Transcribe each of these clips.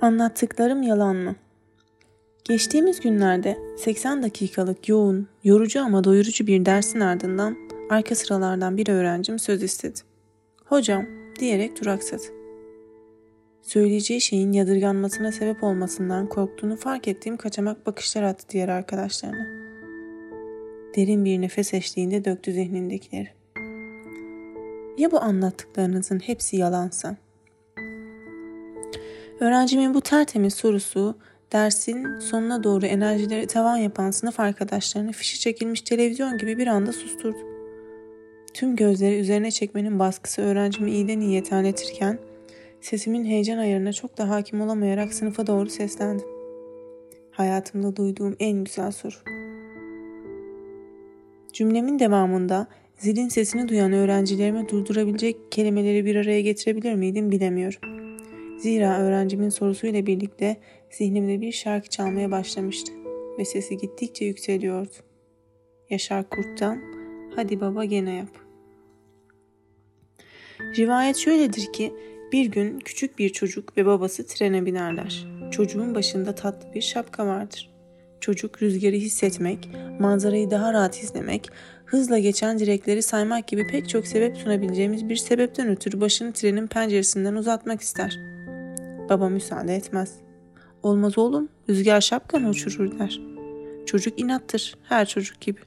Anlattıklarım yalan mı? Geçtiğimiz günlerde 80 dakikalık yoğun, yorucu ama doyurucu bir dersin ardından arka sıralardan bir öğrencim söz istedi. Hocam diyerek duraksadı. Söyleyeceği şeyin yadırganmasına sebep olmasından korktuğunu fark ettiğim kaçamak bakışlar attı diğer arkadaşlarına. Derin bir nefes eşliğinde döktü zihnindekileri. Ya bu anlattıklarınızın hepsi yalansa? Öğrencimin bu tertemiz sorusu dersin sonuna doğru enerjileri tavan yapan sınıf arkadaşlarını fişi çekilmiş televizyon gibi bir anda susturdu. Tüm gözleri üzerine çekmenin baskısı öğrencimi iyiden iyiye terletirken sesimin heyecan ayarına çok da hakim olamayarak sınıfa doğru seslendim. Hayatımda duyduğum en güzel soru. Cümlemin devamında zilin sesini duyan öğrencilerime durdurabilecek kelimeleri bir araya getirebilir miydim bilemiyorum. Zira öğrencimin sorusuyla birlikte zihnimde bir şarkı çalmaya başlamıştı ve sesi gittikçe yükseliyordu. Yaşar Kurt'tan Hadi Baba Gene Yap. Rivayet şöyledir ki bir gün küçük bir çocuk ve babası trene binerler. Çocuğun başında tatlı bir şapka vardır. Çocuk rüzgarı hissetmek, manzarayı daha rahat izlemek, hızla geçen direkleri saymak gibi pek çok sebep sunabileceğimiz bir sebepten ötürü başını trenin penceresinden uzatmak ister.'' Baba müsaade etmez. Olmaz oğlum, rüzgar şapkanı uçurur der. Çocuk inattır, her çocuk gibi.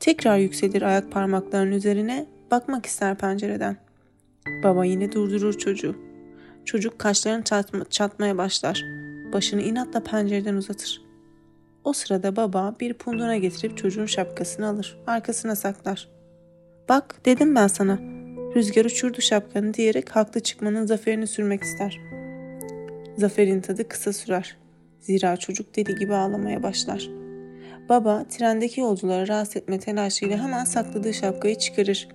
Tekrar yükselir ayak parmaklarının üzerine, bakmak ister pencereden. Baba yine durdurur çocuğu. Çocuk kaşlarını çatma, çatmaya başlar. Başını inatla pencereden uzatır. O sırada baba bir punduna getirip çocuğun şapkasını alır. Arkasına saklar. Bak dedim ben sana. Rüzgar uçurdu şapkanı diyerek haklı çıkmanın zaferini sürmek ister.'' Zaferin tadı kısa sürer. Zira çocuk deli gibi ağlamaya başlar. Baba trendeki yolcuları rahatsız etme telaşıyla hemen sakladığı şapkayı çıkarır.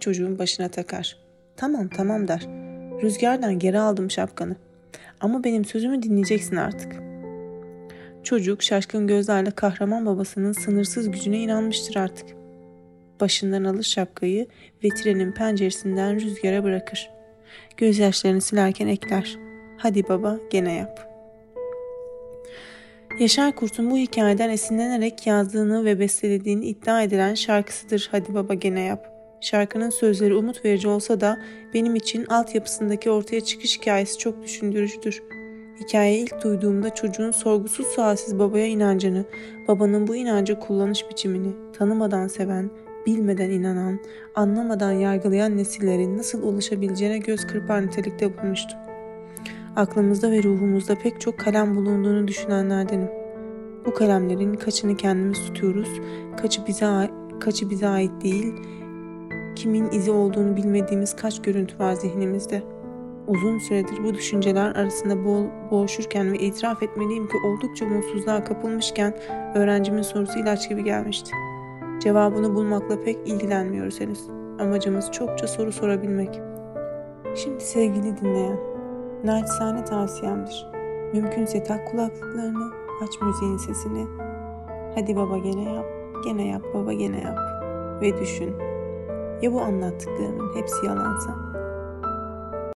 Çocuğun başına takar. Tamam tamam der. Rüzgardan geri aldım şapkanı. Ama benim sözümü dinleyeceksin artık. Çocuk şaşkın gözlerle kahraman babasının sınırsız gücüne inanmıştır artık. Başından alır şapkayı ve trenin penceresinden rüzgara bırakır. Gözyaşlarını silerken ekler. Hadi baba gene yap. Yaşar Kurt'un bu hikayeden esinlenerek yazdığını ve bestelediğini iddia edilen şarkısıdır Hadi Baba Gene Yap. Şarkının sözleri umut verici olsa da benim için altyapısındaki ortaya çıkış hikayesi çok düşündürücüdür. Hikayeyi ilk duyduğumda çocuğun sorgusuz sualsiz babaya inancını, babanın bu inanca kullanış biçimini tanımadan seven, bilmeden inanan, anlamadan yargılayan nesillerin nasıl ulaşabileceğine göz kırpar nitelikte bulmuştum. Aklımızda ve ruhumuzda pek çok kalem bulunduğunu düşünenlerdenim. Bu kalemlerin kaçını kendimiz tutuyoruz, kaçı bize kaçı bize ait değil, kimin izi olduğunu bilmediğimiz kaç görüntü var zihnimizde. Uzun süredir bu düşünceler arasında boğ, boğuşurken ve itiraf etmeliyim ki oldukça mutsuzluğa kapılmışken öğrencimin sorusu ilaç gibi gelmişti. Cevabını bulmakla pek ilgilenmiyoruz henüz. Amacımız çokça soru sorabilmek. Şimdi sevgili dinleyen, naçizane tavsiyemdir. Mümkünse tak kulaklıklarını, aç müziğin sesini. Hadi baba gene yap, gene yap baba gene yap. Ve düşün. Ya bu anlattıklarımın hepsi yalansa?